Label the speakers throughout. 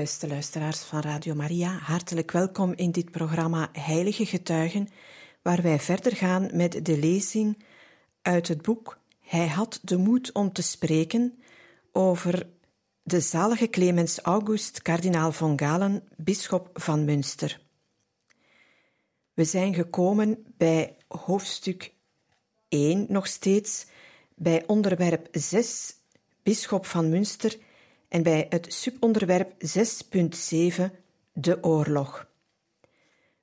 Speaker 1: Beste luisteraars van Radio Maria, hartelijk welkom in dit programma Heilige Getuigen, waar wij verder gaan met de lezing uit het boek Hij had de moed om te spreken over de zalige Clemens August, kardinaal von Galen, bisschop van Münster. We zijn gekomen bij hoofdstuk 1 nog steeds, bij onderwerp 6, bisschop van Münster en bij het subonderwerp 6.7 de oorlog.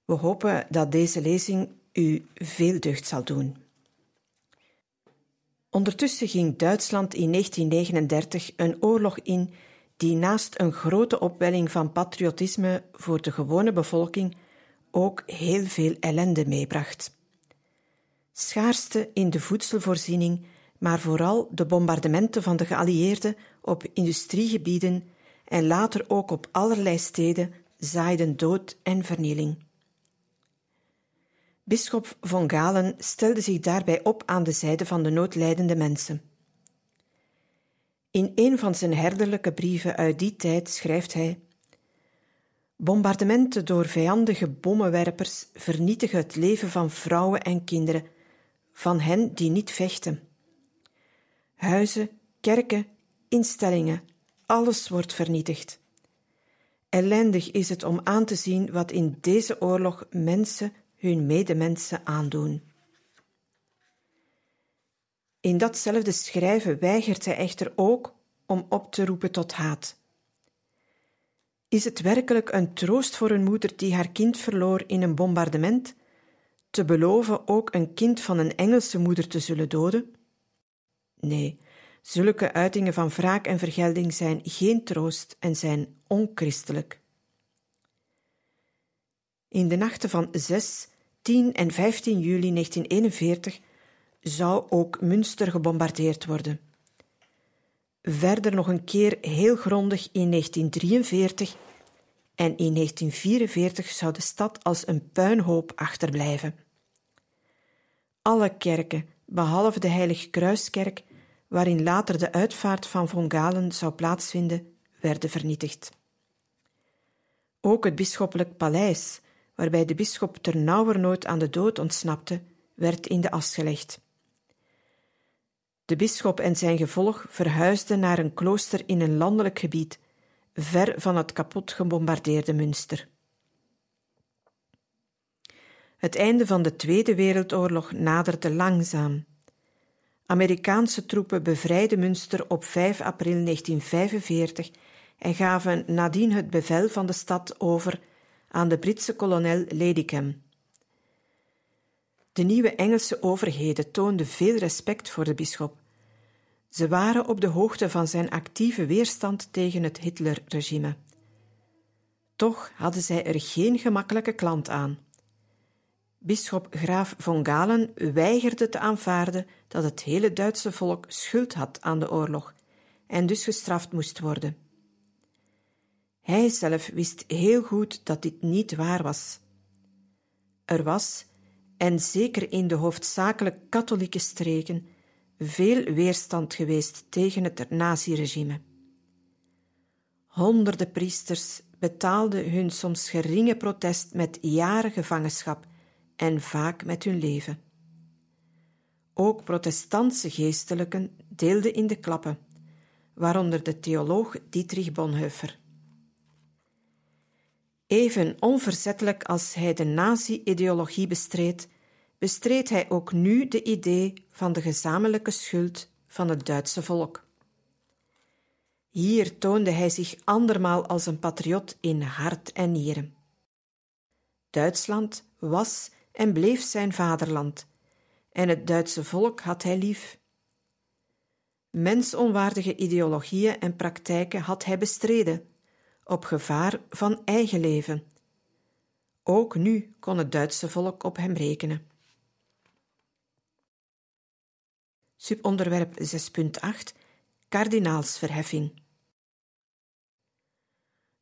Speaker 1: We hopen dat deze lezing u veel deugd zal doen. Ondertussen ging Duitsland in 1939 een oorlog in die naast een grote opwelling van patriotisme voor de gewone bevolking ook heel veel ellende meebracht. Schaarste in de voedselvoorziening maar vooral de bombardementen van de geallieerden op industriegebieden en later ook op allerlei steden zaaiden dood en vernieling. Bisschop von Galen stelde zich daarbij op aan de zijde van de noodlijdende mensen. In een van zijn herderlijke brieven uit die tijd schrijft hij: Bombardementen door vijandige bommenwerpers vernietigen het leven van vrouwen en kinderen, van hen die niet vechten. Huizen, kerken, instellingen, alles wordt vernietigd. Ellendig is het om aan te zien wat in deze oorlog mensen hun medemensen aandoen. In datzelfde schrijven weigert hij echter ook om op te roepen tot haat. Is het werkelijk een troost voor een moeder die haar kind verloor in een bombardement, te beloven ook een kind van een Engelse moeder te zullen doden? Nee, zulke uitingen van wraak en vergelding zijn geen troost en zijn onchristelijk. In de nachten van 6, 10 en 15 juli 1941 zou ook Münster gebombardeerd worden. Verder nog een keer heel grondig in 1943 en in 1944 zou de stad als een puinhoop achterblijven. Alle kerken, behalve de Heilige Kruiskerk, waarin later de uitvaart van von Galen zou plaatsvinden, werden vernietigd. Ook het bisschoppelijk paleis, waarbij de bisschop ternauwernood aan de dood ontsnapte, werd in de as gelegd. De bisschop en zijn gevolg verhuisden naar een klooster in een landelijk gebied, ver van het kapot gebombardeerde Münster. Het einde van de Tweede Wereldoorlog naderde langzaam. Amerikaanse troepen bevrijden Münster op 5 april 1945 en gaven nadien het bevel van de stad over aan de Britse kolonel Ladicam. De nieuwe Engelse overheden toonden veel respect voor de bisschop. Ze waren op de hoogte van zijn actieve weerstand tegen het Hitlerregime. Toch hadden zij er geen gemakkelijke klant aan. Bisschop Graaf von Galen weigerde te aanvaarden dat het hele Duitse volk schuld had aan de oorlog en dus gestraft moest worden. Hij zelf wist heel goed dat dit niet waar was. Er was, en zeker in de hoofdzakelijk katholieke streken, veel weerstand geweest tegen het naziregime. Honderden priesters betaalden hun soms geringe protest met jaren gevangenschap en vaak met hun leven. Ook protestantse geestelijken deelden in de klappen, waaronder de theoloog Dietrich Bonhoeffer. Even onverzettelijk als hij de nazi-ideologie bestreed, bestreed hij ook nu de idee van de gezamenlijke schuld van het Duitse volk. Hier toonde hij zich andermaal als een patriot in hart en nieren. Duitsland was en bleef zijn vaderland, en het Duitse volk had hij lief. Mensonwaardige ideologieën en praktijken had hij bestreden, op gevaar van eigen leven. Ook nu kon het Duitse volk op hem rekenen. Subonderwerp 6.8 Kardinaalsverheffing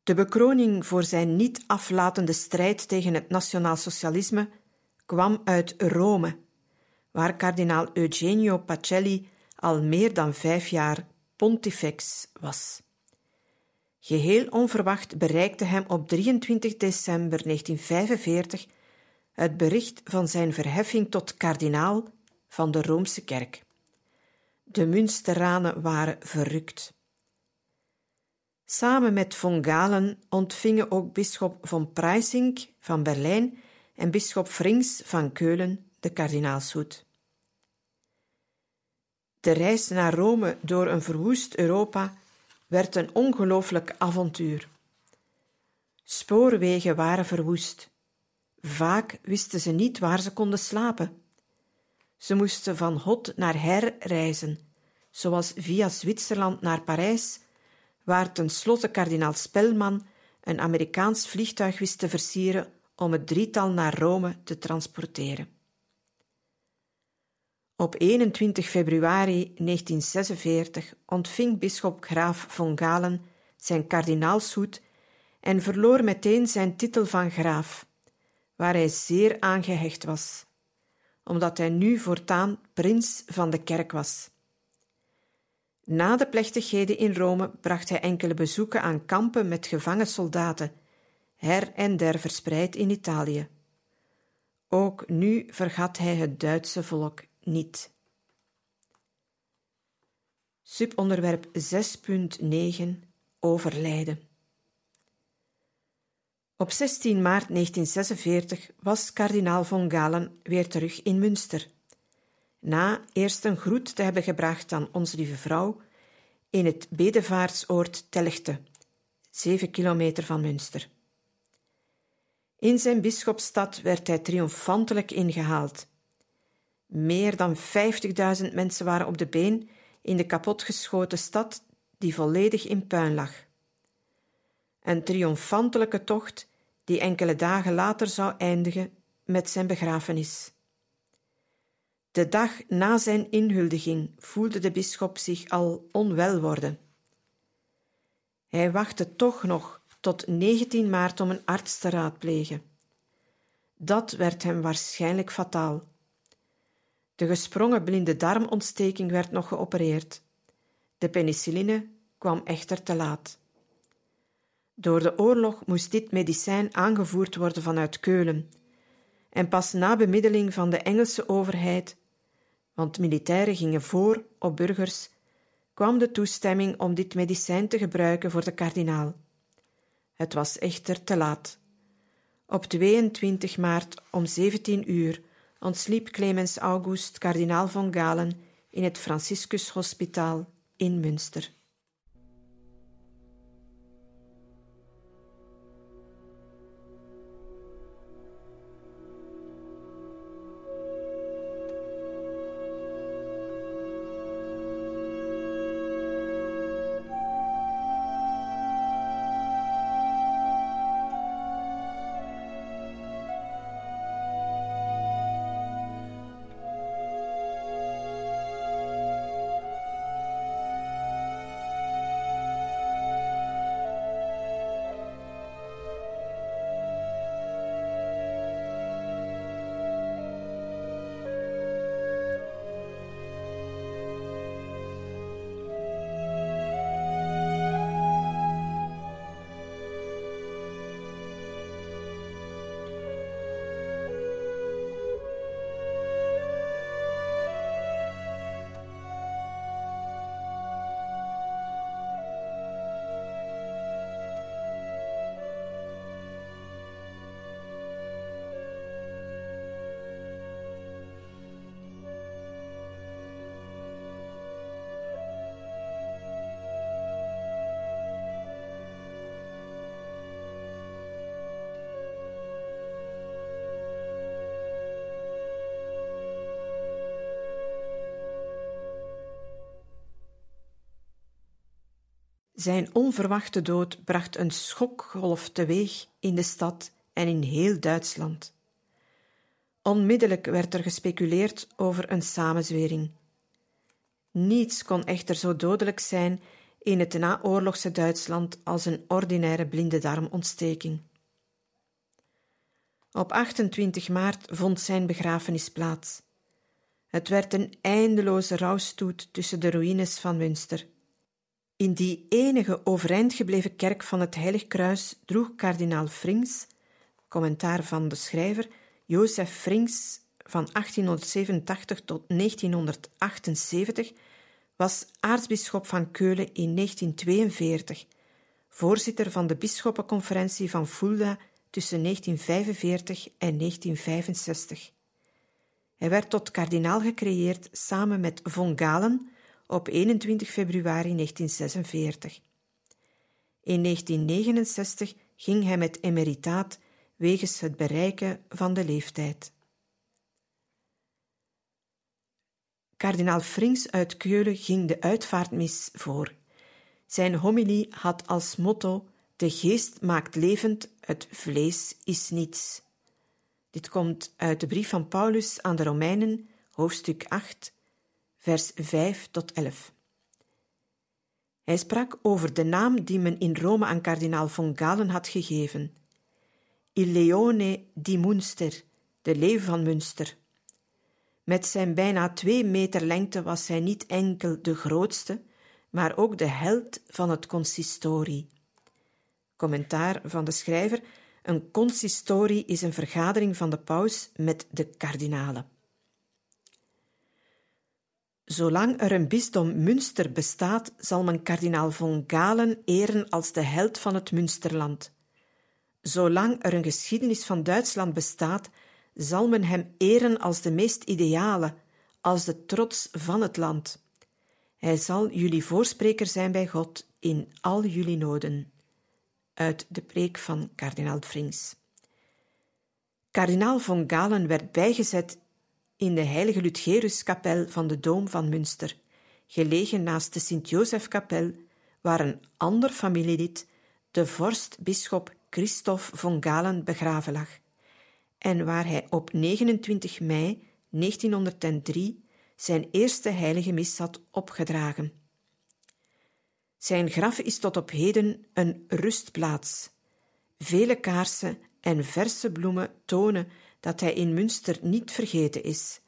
Speaker 1: De bekroning voor zijn niet aflatende strijd tegen het nationaalsocialisme kwam uit Rome, waar kardinaal Eugenio Pacelli al meer dan vijf jaar pontifex was. Geheel onverwacht bereikte hem op 23 december 1945 het bericht van zijn verheffing tot kardinaal van de Roomse Kerk. De Münsteranen waren verrukt. Samen met von Galen ontvingen ook bisschop von Preissing van Berlijn en bisschop Frings van Keulen de kardinaalshoed. De reis naar Rome door een verwoest Europa werd een ongelooflijk avontuur. Spoorwegen waren verwoest. Vaak wisten ze niet waar ze konden slapen. Ze moesten van hot naar her reizen, zoals via Zwitserland naar Parijs, waar tenslotte kardinaal Spelman een Amerikaans vliegtuig wist te versieren om het drietal naar Rome te transporteren. Op 21 februari 1946 ontving bisschop Graaf von Galen zijn kardinaalshoed en verloor meteen zijn titel van graaf, waar hij zeer aangehecht was, omdat hij nu voortaan prins van de kerk was. Na de plechtigheden in Rome bracht hij enkele bezoeken aan kampen met gevangen soldaten, her en der verspreid in Italië. Ook nu vergat hij het Duitse volk niet. Subonderwerp 6.9 Overlijden. Op 16 maart 1946 was kardinaal von Galen weer terug in Münster. Na eerst een groet te hebben gebracht aan Onze Lieve Vrouw in het bedevaartsoord Telgte, zeven kilometer van Münster. In zijn bisschopstad werd hij triomfantelijk ingehaald meer dan 50.000 mensen waren op de been in de kapotgeschoten stad die volledig in puin lag. Een triomfantelijke tocht die enkele dagen later zou eindigen met zijn begrafenis. De dag na zijn inhuldiging voelde de bisschop zich al onwel worden. Hij wachtte toch nog tot 19 maart om een arts te raadplegen. Dat werd hem waarschijnlijk fataal. De gesprongen blinde darmontsteking werd nog geopereerd. De penicilline kwam echter te laat. Door de oorlog moest dit medicijn aangevoerd worden vanuit Keulen. En pas na bemiddeling van de Engelse overheid, want militairen gingen voor op burgers, kwam de toestemming om dit medicijn te gebruiken voor de kardinaal. Het was echter te laat. Op 22 maart om 17 uur ontsliep Clemens August, kardinaal von Galen, in het Franciscushospitaal in Münster. Zijn onverwachte dood bracht een schokgolf teweeg in de stad en in heel Duitsland. Onmiddellijk werd er gespeculeerd over een samenzwering. Niets kon echter zo dodelijk zijn in het naoorlogse Duitsland als een ordinaire blinde darmontsteking. Op 28 maart vond zijn begrafenis plaats. Het werd een eindeloze rouwstoet tussen de ruïnes van Münster. In die enige overeind gebleven kerk van het Heilig Kruis droeg kardinaal Frings, commentaar van de schrijver, Jozef Frings van 1887 tot 1978, was aartsbisschop van Keulen in 1942, voorzitter van de bisschoppenconferentie van Fulda tussen 1945 en 1965. Hij werd tot kardinaal gecreëerd samen met von Galen op 21 februari 1946. In 1969 ging hij met emeritaat wegens het bereiken van de leeftijd. Kardinaal Frings uit Keulen ging de uitvaartmis voor. Zijn homilie had als motto: De geest maakt levend, het vlees is niets. Dit komt uit de brief van Paulus aan de Romeinen, hoofdstuk 8, vers 5 tot 11. Hij sprak over de naam die men in Rome aan kardinaal von Galen had gegeven: Il Leone di Munster, de leeuw van Münster. Met zijn bijna twee meter lengte was hij niet enkel de grootste, maar ook de held van het consistorie. Commentaar van de schrijver: Een consistorie is een vergadering van de paus met de kardinalen. Zolang er een bisdom Münster bestaat, zal men kardinaal von Galen eren als de held van het Münsterland. Zolang er een geschiedenis van Duitsland bestaat, zal men hem eren als de meest ideale, als de trots van het land. Hij zal jullie voorspreker zijn bij God in al jullie noden. Uit de preek van kardinaal Frings. Kardinaal von Galen werd bijgezet in de heilige Ludgeruskapel van de Doom van Münster, gelegen naast de Sint-Josefkapel, waar een ander familielid, de vorst-bisschop Christoph von Galen, begraven lag en waar hij op 29 mei 1903 zijn eerste heilige mis had opgedragen. Zijn graf is tot op heden een rustplaats. Vele kaarsen en verse bloemen tonen dat hij in Münster niet vergeten is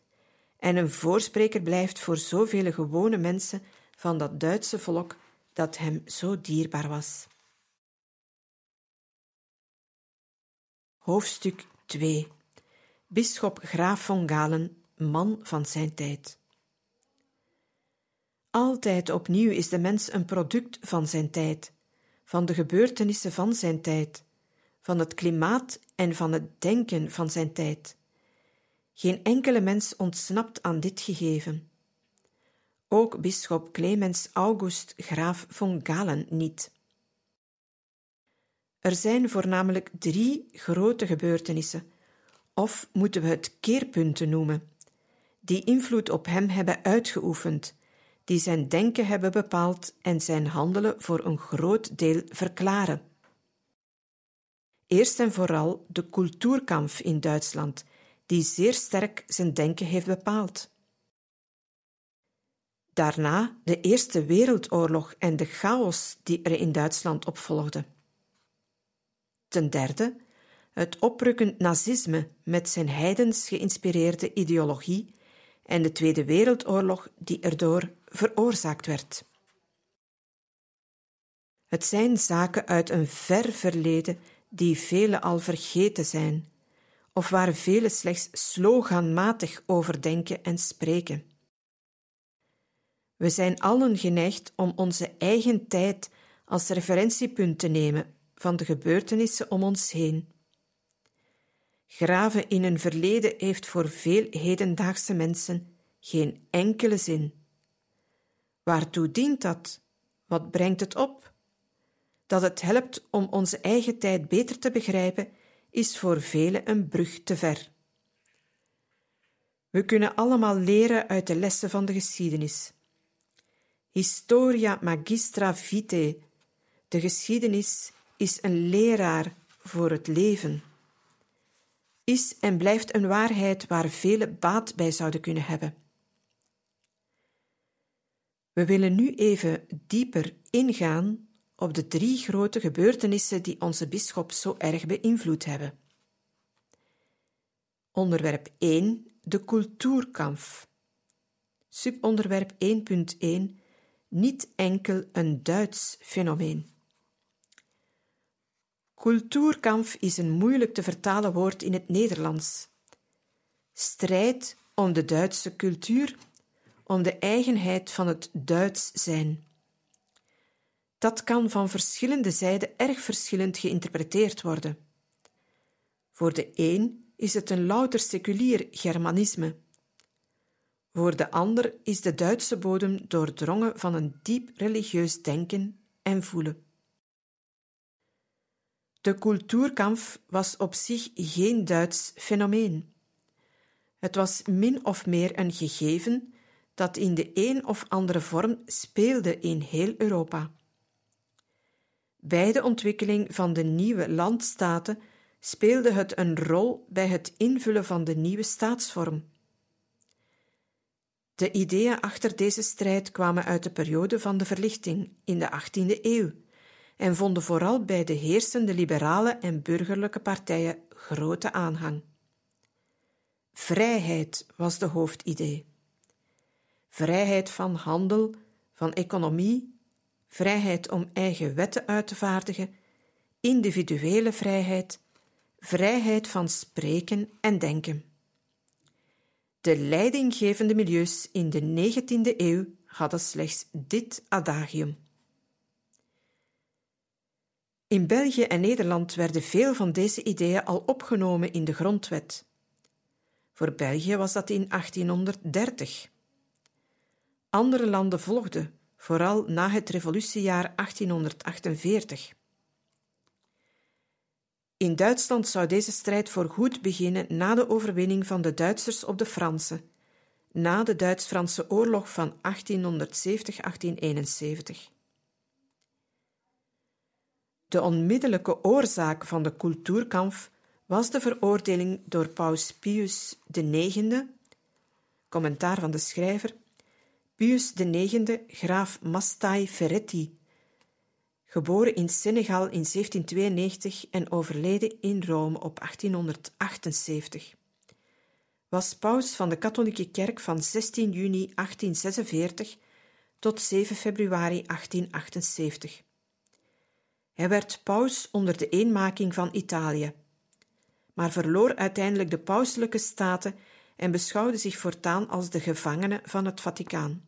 Speaker 1: en een voorspreker blijft voor zoveel gewone mensen van dat Duitse volk dat hem zo dierbaar was. Hoofdstuk 2 Bisschop Graaf von Galen, man van zijn tijd. Altijd opnieuw is de mens een product van zijn tijd, van de gebeurtenissen van zijn tijd, van het klimaat en van het denken van zijn tijd. Geen enkele mens ontsnapt aan dit gegeven. Ook bisschop Clemens August Graaf von Galen niet. Er zijn voornamelijk drie grote gebeurtenissen, of moeten we het keerpunten noemen, die invloed op hem hebben uitgeoefend, die zijn denken hebben bepaald en zijn handelen voor een groot deel verklaren. Eerst en vooral de cultuurkamp in Duitsland, die zeer sterk zijn denken heeft bepaald. Daarna de Eerste Wereldoorlog en de chaos die er in Duitsland op volgde. Ten derde, het oprukkend nazisme met zijn heidens geïnspireerde ideologie en de Tweede Wereldoorlog die erdoor veroorzaakt werd. Het zijn zaken uit een ver verleden die velen al vergeten zijn, of waar velen slechts sloganmatig over denken en spreken. We zijn allen geneigd om onze eigen tijd als referentiepunt te nemen van de gebeurtenissen om ons heen. Graven in een verleden heeft voor veel hedendaagse mensen geen enkele zin. Waartoe dient dat? Wat brengt het op? Dat het helpt om onze eigen tijd beter te begrijpen, is voor velen een brug te ver. We kunnen allemaal leren uit de lessen van de geschiedenis. Historia magistra vitae De geschiedenis is een leraar voor het leven. Is en blijft een waarheid waar velen baat bij zouden kunnen hebben. We willen nu even dieper ingaan op de drie grote gebeurtenissen die onze bisschop zo erg beïnvloed hebben. Onderwerp 1: de cultuurkamp. Subonderwerp 1.1: niet enkel een Duits fenomeen. Cultuurkamp is een moeilijk te vertalen woord in het Nederlands. Strijd om de Duitse cultuur, om de eigenheid van het Duits zijn. Dat kan van verschillende zijden erg verschillend geïnterpreteerd worden. Voor de een is het een louter seculier Germanisme. Voor de ander is de Duitse bodem doordrongen van een diep religieus denken en voelen. De cultuurkamp was op zich geen Duits fenomeen. Het was min of meer een gegeven dat in de een of andere vorm speelde in heel Europa. Bij de ontwikkeling van de nieuwe landstaten speelde het een rol bij het invullen van de nieuwe staatsvorm. De ideeën achter deze strijd kwamen uit de periode van de verlichting in de 18e eeuw en vonden vooral bij de heersende liberale en burgerlijke partijen grote aanhang. Vrijheid was de hoofdidee. Vrijheid van handel, van economie, vrijheid om eigen wetten uit te vaardigen, individuele vrijheid, vrijheid van spreken en denken. De leidinggevende milieus in de 19e eeuw hadden slechts dit adagium. In België en Nederland werden veel van deze ideeën al opgenomen in de grondwet. Voor België was dat in 1830. Andere landen volgden, vooral na het revolutiejaar 1848. In Duitsland zou deze strijd voorgoed beginnen na de overwinning van de Duitsers op de Fransen, na de Duits-Franse oorlog van 1870-1871. De onmiddellijke oorzaak van de cultuurkamp was de veroordeling door paus Pius IX, commentaar van de schrijver, Pius IX, graaf Mastai Ferretti, geboren in Senegal in 1792 en overleden in Rome op 1878. Was paus van de katholieke kerk van 16 juni 1846 tot 7 februari 1878. Hij werd paus onder de eenmaking van Italië, maar verloor uiteindelijk de pauselijke staten en beschouwde zich voortaan als de gevangene van het Vaticaan.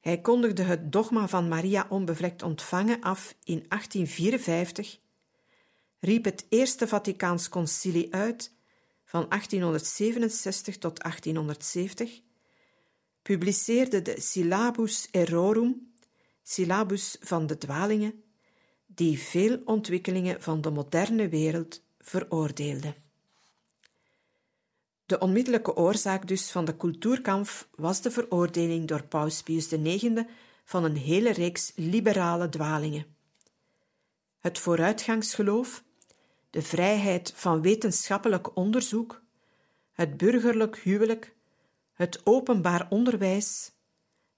Speaker 1: Hij kondigde het dogma van Maria onbevlekt ontvangen af in 1854, riep het Eerste Vaticaans Concilie uit van 1867 tot 1870, publiceerde de Syllabus Errorum, syllabus van de dwalingen, die veel ontwikkelingen van de moderne wereld veroordeelde. De onmiddellijke oorzaak dus van de cultuurkamp was de veroordeling door Paus Pius IX van een hele reeks liberale dwalingen. Het vooruitgangsgeloof, de vrijheid van wetenschappelijk onderzoek, het burgerlijk huwelijk, het openbaar onderwijs,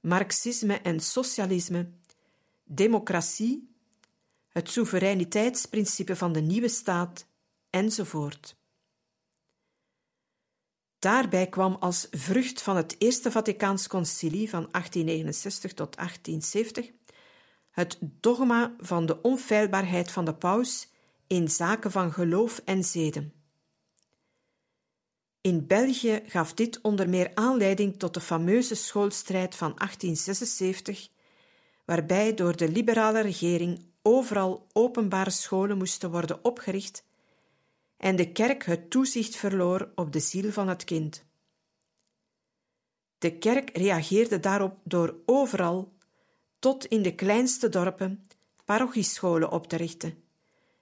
Speaker 1: marxisme en socialisme, democratie, het soevereiniteitsprincipe van de nieuwe staat, enzovoort. Daarbij kwam als vrucht van het Eerste Vaticaans Concilie van 1869 tot 1870 het dogma van de onfeilbaarheid van de paus in zaken van geloof en zeden. In België gaf dit onder meer aanleiding tot de fameuze schoolstrijd van 1876, waarbij door de liberale regering overal openbare scholen moesten worden opgericht en de kerk het toezicht verloor op de ziel van het kind. De kerk reageerde daarop door overal, tot in de kleinste dorpen, parochiescholen op te richten,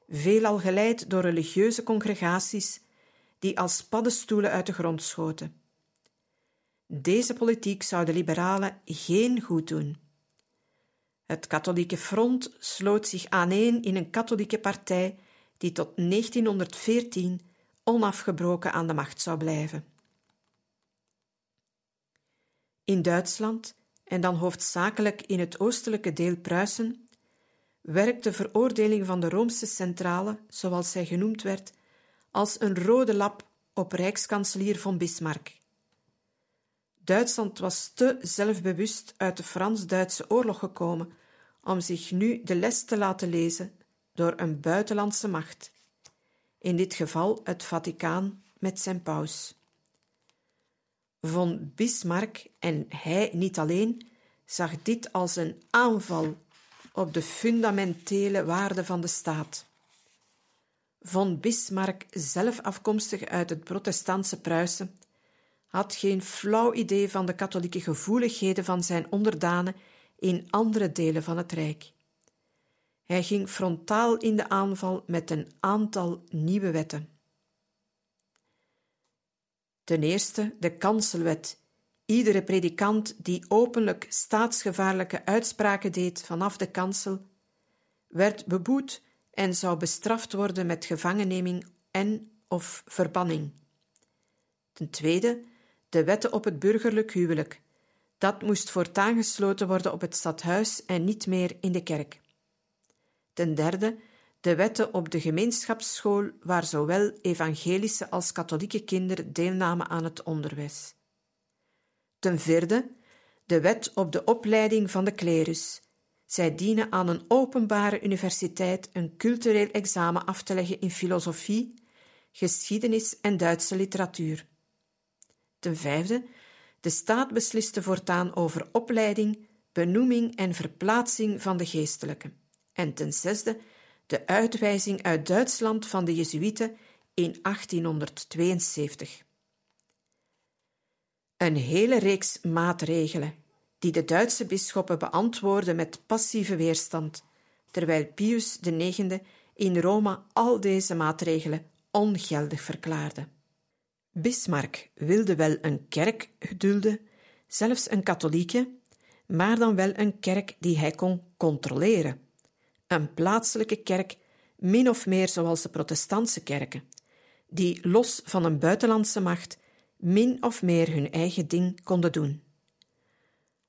Speaker 1: veelal geleid door religieuze congregaties die als paddenstoelen uit de grond schoten. Deze politiek zou de liberalen geen goed doen. Het katholieke front sloot zich aaneen in een katholieke partij die tot 1914 onafgebroken aan de macht zou blijven. In Duitsland, en dan hoofdzakelijk in het oostelijke deel Pruisen, werkt de veroordeling van de Roomse centrale, zoals zij genoemd werd, als een rode lap op rijkskanselier von Bismarck. Duitsland was te zelfbewust uit de Frans-Duitse oorlog gekomen om zich nu de les te laten lezen door een buitenlandse macht, in dit geval het Vaticaan met zijn paus. Von Bismarck, en hij niet alleen, zag dit als een aanval op de fundamentele waarden van de staat. Von Bismarck, zelf afkomstig uit het protestantse Pruisen, had geen flauw idee van de katholieke gevoeligheden van zijn onderdanen in andere delen van het Rijk. Hij ging frontaal in de aanval met een aantal nieuwe wetten. Ten eerste de kanselwet. Iedere predikant die openlijk staatsgevaarlijke uitspraken deed vanaf de kansel, werd beboet en zou bestraft worden met gevangenneming en of verbanning. Ten tweede de wetten op het burgerlijk huwelijk. Dat moest voortaan gesloten worden op het stadhuis en niet meer in de kerk. Ten derde de wetten op de gemeenschapsschool, waar zowel evangelische als katholieke kinderen deelnamen aan het onderwijs. Ten vierde de wet op de opleiding van de klerus. Zij dienen aan een openbare universiteit een cultureel examen af te leggen in filosofie, geschiedenis en Duitse literatuur. Ten vijfde, de staat besliste voortaan over opleiding, benoeming en verplaatsing van de geestelijken. En ten zesde, de uitwijzing uit Duitsland van de Jezuïeten in 1872. Een hele reeks maatregelen die de Duitse bisschoppen beantwoordden met passieve weerstand, terwijl Pius IX in Rome al deze maatregelen ongeldig verklaarde. Bismarck wilde wel een kerk gedulden, zelfs een katholieke, maar dan wel een kerk die hij kon controleren. Een plaatselijke kerk, min of meer zoals de protestantse kerken, die los van een buitenlandse macht min of meer hun eigen ding konden doen.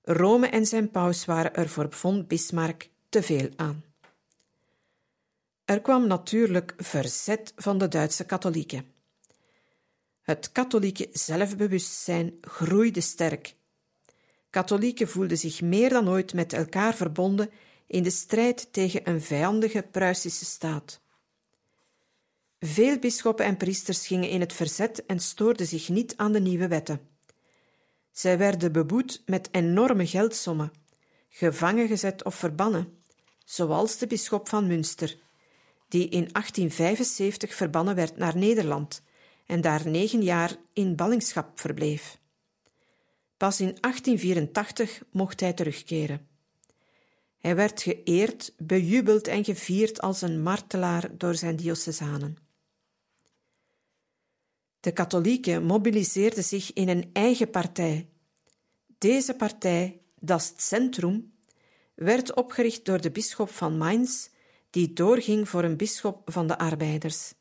Speaker 1: Rome en zijn paus waren er voor von Bismarck te veel aan. Er kwam natuurlijk verzet van de Duitse katholieken. Het katholieke zelfbewustzijn groeide sterk. Katholieken voelden zich meer dan ooit met elkaar verbonden in de strijd tegen een vijandige Pruisische staat. Veel bisschoppen en priesters gingen in het verzet en stoorden zich niet aan de nieuwe wetten. Zij werden beboet met enorme geldsommen, gevangen gezet of verbannen, zoals de bisschop van Münster, die in 1875 verbannen werd naar Nederland en daar negen jaar in ballingschap verbleef. Pas in 1884 mocht hij terugkeren. Hij werd geëerd, bejubeld en gevierd als een martelaar door zijn diocesanen. De katholieken mobiliseerden zich in een eigen partij. Deze partij, das Centrum, werd opgericht door de bisschop van Mainz, die doorging voor een bisschop van de arbeiders.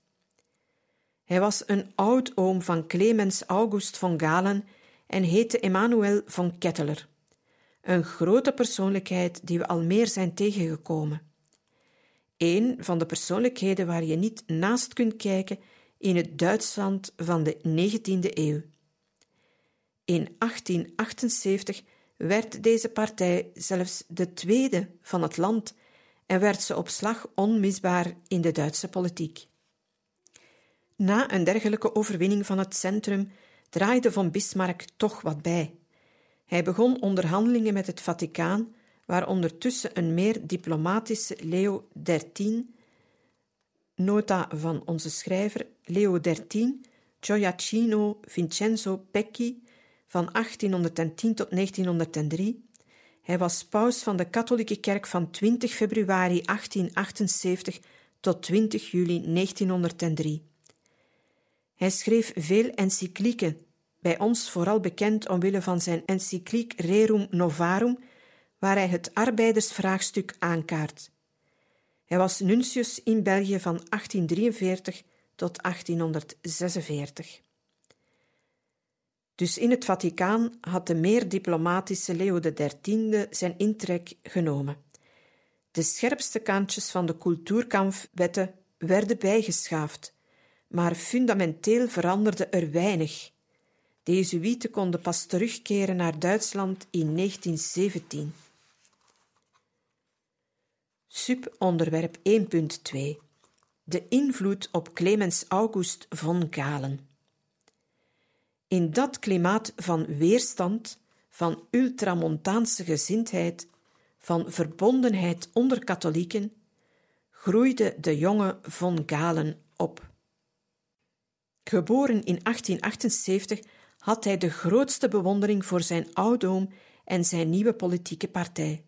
Speaker 1: Hij was een oud-oom van Clemens August von Galen en heette Emmanuel von Ketteler. Een grote persoonlijkheid die we al meer zijn tegengekomen. Een van de persoonlijkheden waar je niet naast kunt kijken in het Duitsland van de 19e eeuw. In 1878 werd deze partij zelfs de tweede van het land en werd ze op slag onmisbaar in de Duitse politiek. Na een dergelijke overwinning van het centrum draaide von Bismarck toch wat bij. Hij begon onderhandelingen met het Vaticaan, waar ondertussen een meer diplomatische Leo XIII, nota van onze schrijver Leo XIII, Gioacchino Vincenzo Pecchi, van 1810 tot 1903. Hij was paus van de katholieke kerk van 20 februari 1878 tot 20 juli 1903. Hij schreef veel encyclieken, bij ons vooral bekend omwille van zijn encycliek Rerum Novarum, waar hij het arbeidersvraagstuk aankaart. Hij was nuntius in België van 1843 tot 1846. Dus in het Vaticaan had de meer diplomatische Leo XIII zijn intrek genomen. De scherpste kantjes van de cultuurkampfwetten werden bijgeschaafd, maar fundamenteel veranderde er weinig. De Jezuïeten konden pas terugkeren naar Duitsland in 1917. Subonderwerp 1.2 De invloed op Clemens August von Galen. In dat klimaat van weerstand, van ultramontaanse gezindheid, van verbondenheid onder katholieken, groeide de jonge von Galen op. Geboren in 1878 had hij de grootste bewondering voor zijn oudoom en zijn nieuwe politieke partij.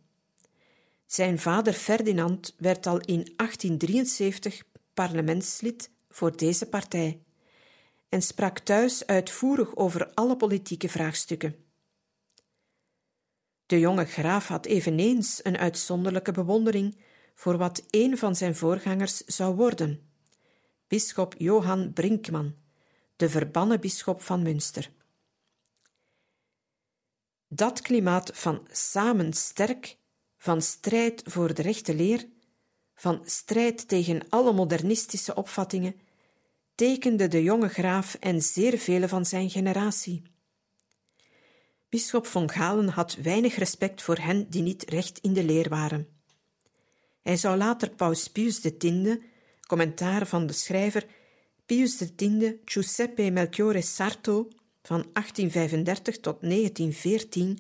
Speaker 1: Zijn vader Ferdinand werd al in 1873 parlementslid voor deze partij en sprak thuis uitvoerig over alle politieke vraagstukken. De jonge graaf had eveneens een uitzonderlijke bewondering voor wat een van zijn voorgangers zou worden, bisschop Johan Brinkman, de verbannen bisschop van Münster. Dat klimaat van samen sterk, van strijd voor de rechte leer, van strijd tegen alle modernistische opvattingen, tekende de jonge graaf en zeer vele van zijn generatie. Bisschop von Galen had weinig respect voor hen die niet recht in de leer waren. Hij zou later Paus Pius X, commentaar van de schrijver Pius X Giuseppe Melchiorre Sarto van 1835 tot 1914,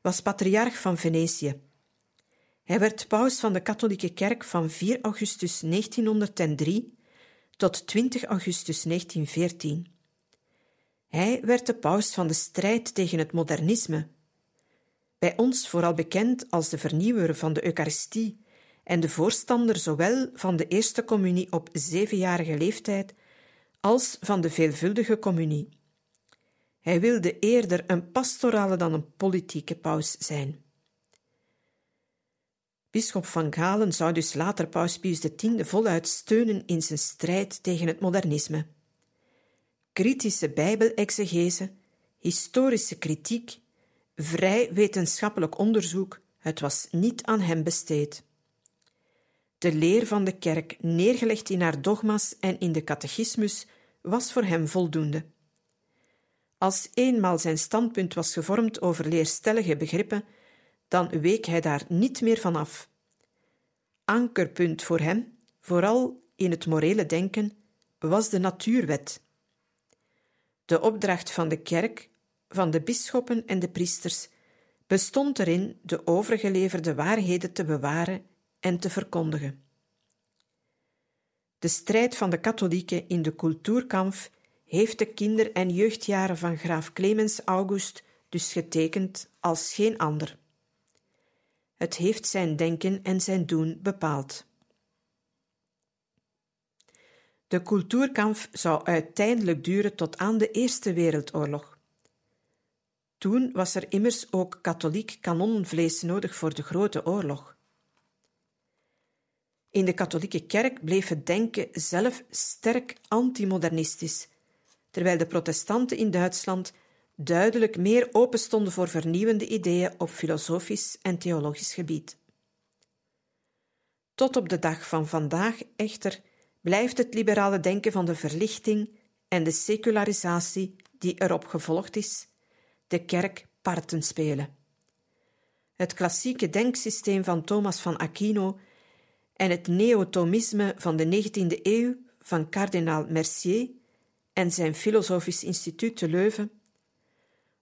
Speaker 1: was patriarch van Venetië. Hij werd paus van de katholieke kerk van 4 augustus 1903 tot 20 augustus 1914. Hij werd de paus van de strijd tegen het modernisme. Bij ons vooral bekend als de vernieuwer van de Eucharistie en de voorstander zowel van de eerste communie op zevenjarige leeftijd als van de veelvuldige communie. Hij wilde eerder een pastorale dan een politieke paus zijn. Bisschop van Galen zou dus later paus Pius X voluit steunen in zijn strijd tegen het modernisme. Kritische bijbelexegese, historische kritiek, vrij wetenschappelijk onderzoek, het was niet aan hem besteed. De leer van de kerk, neergelegd in haar dogma's en in de catechismus, was voor hem voldoende. Als eenmaal zijn standpunt was gevormd over leerstellige begrippen, dan week hij daar niet meer van af. Ankerpunt voor hem, vooral in het morele denken, was de natuurwet. De opdracht van de kerk, van de bisschoppen en de priesters bestond erin de overgeleverde waarheden te bewaren en te verkondigen. De strijd van de katholieken in de cultuurkamp heeft de kinder- en jeugdjaren van graaf Clemens August dus getekend als geen ander. Het heeft zijn denken en zijn doen bepaald. De cultuurkamp zou uiteindelijk duren tot aan de Eerste Wereldoorlog. Toen was er immers ook katholiek kanonvlees nodig voor de Grote Oorlog. In de katholieke kerk bleef het denken zelf sterk antimodernistisch, terwijl de protestanten in Duitsland duidelijk meer open stonden voor vernieuwende ideeën op filosofisch en theologisch gebied. Tot op de dag van vandaag echter blijft het liberale denken van de verlichting en de secularisatie die erop gevolgd is, de kerk parten spelen. Het klassieke denksysteem van Thomas van Aquino en het neotomisme van de 19e eeuw van kardinaal Mercier en zijn Filosofisch Instituut te Leuven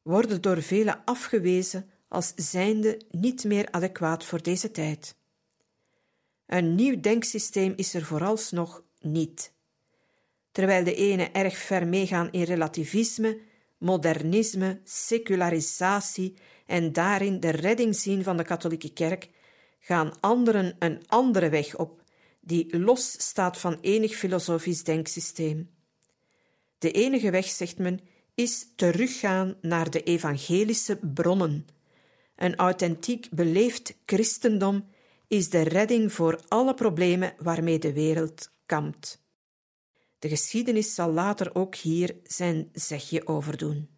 Speaker 1: worden door velen afgewezen als zijnde niet meer adequaat voor deze tijd. Een nieuw denksysteem is er vooralsnog niet. Terwijl de ene erg ver meegaan in relativisme, modernisme, secularisatie en daarin de redding zien van de katholieke kerk, gaan anderen een andere weg op, die los staat van enig filosofisch denksysteem. De enige weg, zegt men, is teruggaan naar de evangelische bronnen, een authentiek beleefd christendom, is de redding voor alle problemen waarmee de wereld kampt. De geschiedenis zal later ook hier zijn zegje over doen.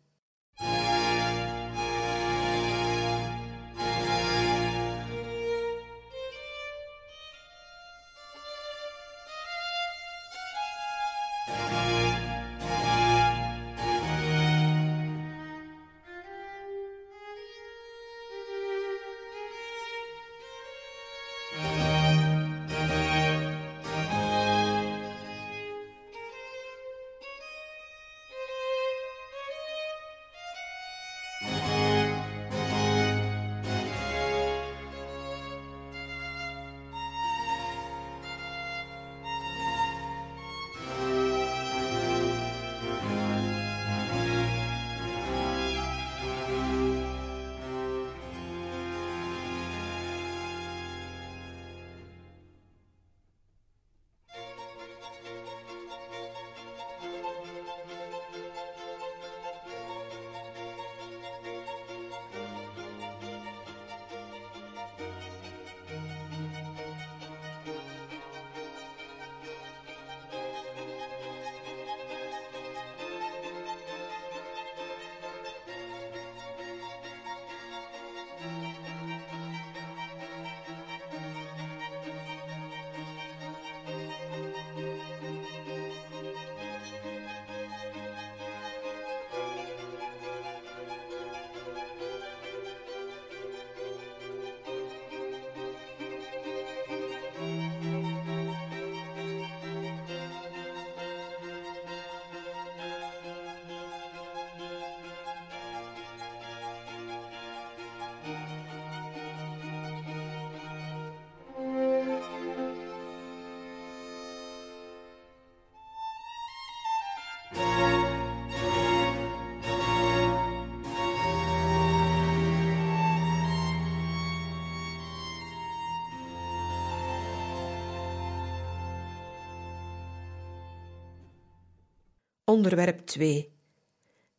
Speaker 1: Onderwerp 2.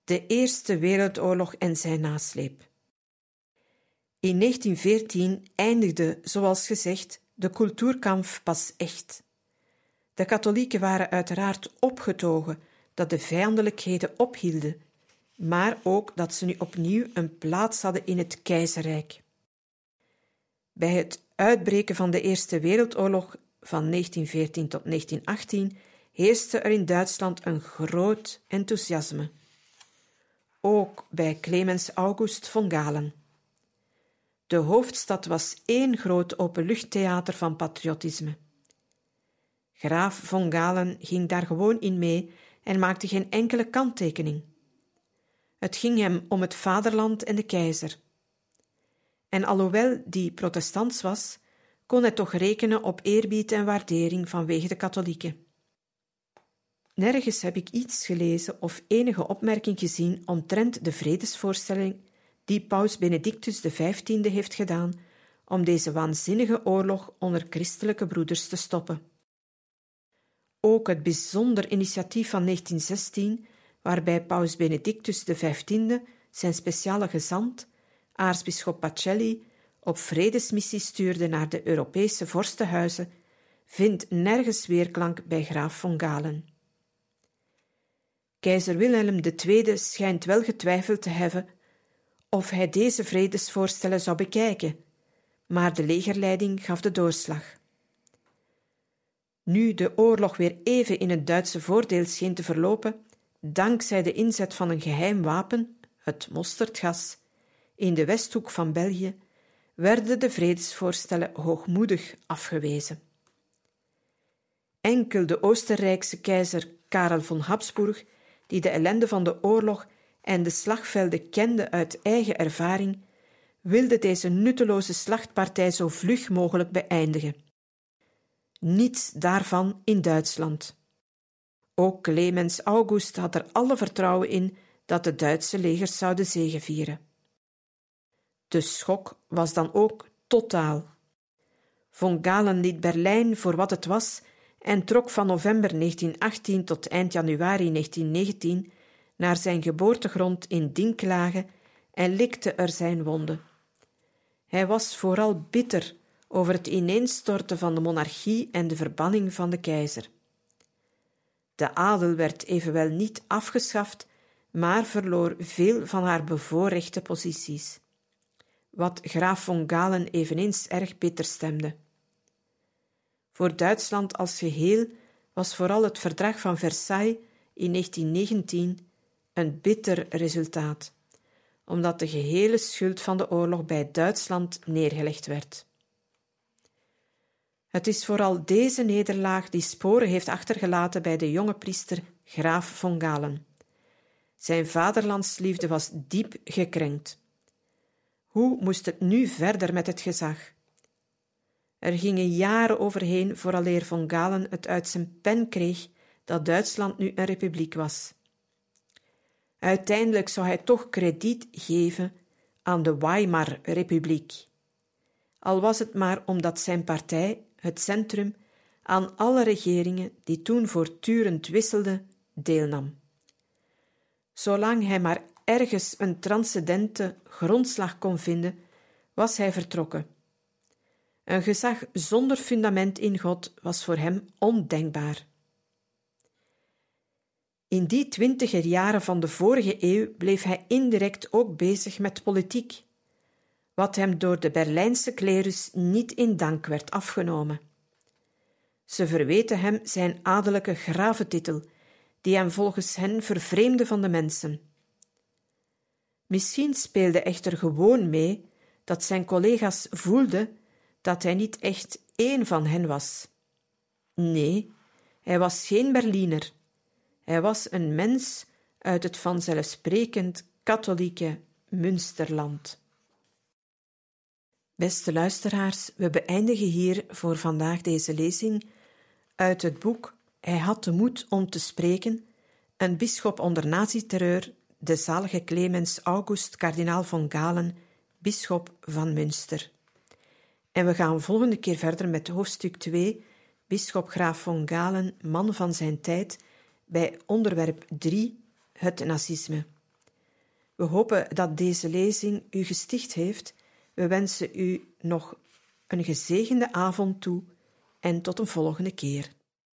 Speaker 1: De Eerste Wereldoorlog en zijn nasleep. In 1914 eindigde, zoals gezegd, de cultuurkamp pas echt. De katholieken waren uiteraard opgetogen dat de vijandelijkheden ophielden, maar ook dat ze nu opnieuw een plaats hadden in het keizerrijk. Bij het uitbreken van de Eerste Wereldoorlog van 1914 tot 1918 heerste er in Duitsland een groot enthousiasme. Ook bij Clemens August von Galen. De hoofdstad was één groot openluchttheater van patriotisme. Graaf von Galen ging daar gewoon in mee en maakte geen enkele kanttekening. Het ging hem om het vaderland en de keizer. En alhoewel die protestants was, kon hij toch rekenen op eerbied en waardering vanwege de katholieken. Nergens heb ik iets gelezen of enige opmerking gezien omtrent de vredesvoorstelling die paus Benedictus XV heeft gedaan om deze waanzinnige oorlog onder christelijke broeders te stoppen. Ook het bijzonder initiatief van 1916, waarbij paus Benedictus XV zijn speciale gezant, aartsbisschop Pacelli, op vredesmissie stuurde naar de Europese vorstenhuizen, vindt nergens weerklank bij graaf von Galen. Keizer Wilhelm II schijnt wel getwijfeld te hebben of hij deze vredesvoorstellen zou bekijken, maar de legerleiding gaf de doorslag. Nu de oorlog weer even in het Duitse voordeel scheen te verlopen, dankzij de inzet van een geheim wapen, het mosterdgas, in de westhoek van België, werden de vredesvoorstellen hoogmoedig afgewezen. Enkel de Oostenrijkse keizer Karel von Habsburg die de ellende van de oorlog en de slagvelden kende uit eigen ervaring, wilde deze nutteloze slachtpartij zo vlug mogelijk beëindigen. Niets daarvan in Duitsland. Ook Clemens August had er alle vertrouwen in dat de Duitse legers zouden zegevieren. De schok was dan ook totaal. Von Galen liet Berlijn voor wat het was en trok van november 1918 tot eind januari 1919 naar zijn geboortegrond in Dinklage en likte er zijn wonden. Hij was vooral bitter over het ineenstorten van de monarchie en de verbanning van de keizer. De adel werd evenwel niet afgeschaft, maar verloor veel van haar bevoorrechte posities, wat graaf von Galen eveneens erg bitter stemde. Voor Duitsland als geheel was vooral het verdrag van Versailles in 1919 een bitter resultaat, omdat de gehele schuld van de oorlog bij Duitsland neergelegd werd. Het is vooral deze nederlaag die sporen heeft achtergelaten bij de jonge priester Graaf von Galen. Zijn vaderlandsliefde was diep gekrenkt. Hoe moest het nu verder met het gezag? Er gingen jaren overheen vooraleer von Galen het uit zijn pen kreeg dat Duitsland nu een republiek was. Uiteindelijk zou hij toch krediet geven aan de Weimar-republiek, al was het maar omdat zijn partij, het centrum, aan alle regeringen die toen voortdurend wisselden, deelnam. Zolang hij maar ergens een transcendente grondslag kon vinden, was hij vertrokken. Een gezag zonder fundament in God was voor hem ondenkbaar. In die twintiger jaren van de vorige eeuw bleef hij indirect ook bezig met politiek, wat hem door de Berlijnse klerus niet in dank werd afgenomen. Ze verweten hem zijn adellijke graventitel, die hem volgens hen vervreemde van de mensen. Misschien speelde echter gewoon mee dat zijn collega's voelden dat hij niet echt één van hen was. Nee, hij was geen Berliner. Hij was een mens uit het vanzelfsprekend katholieke Münsterland. Beste luisteraars, we beëindigen hier voor vandaag deze lezing uit het boek Hij had de moed om te spreken, een bisschop onder naziterreur, de zalige Clemens August kardinaal von Galen, bisschop van Münster. En we gaan volgende keer verder met hoofdstuk 2, bisschop Graaf von Galen, man van zijn tijd, bij onderwerp 3, het nazisme. We hopen dat deze lezing u gesticht heeft. We wensen u nog een gezegende avond toe en tot een volgende keer.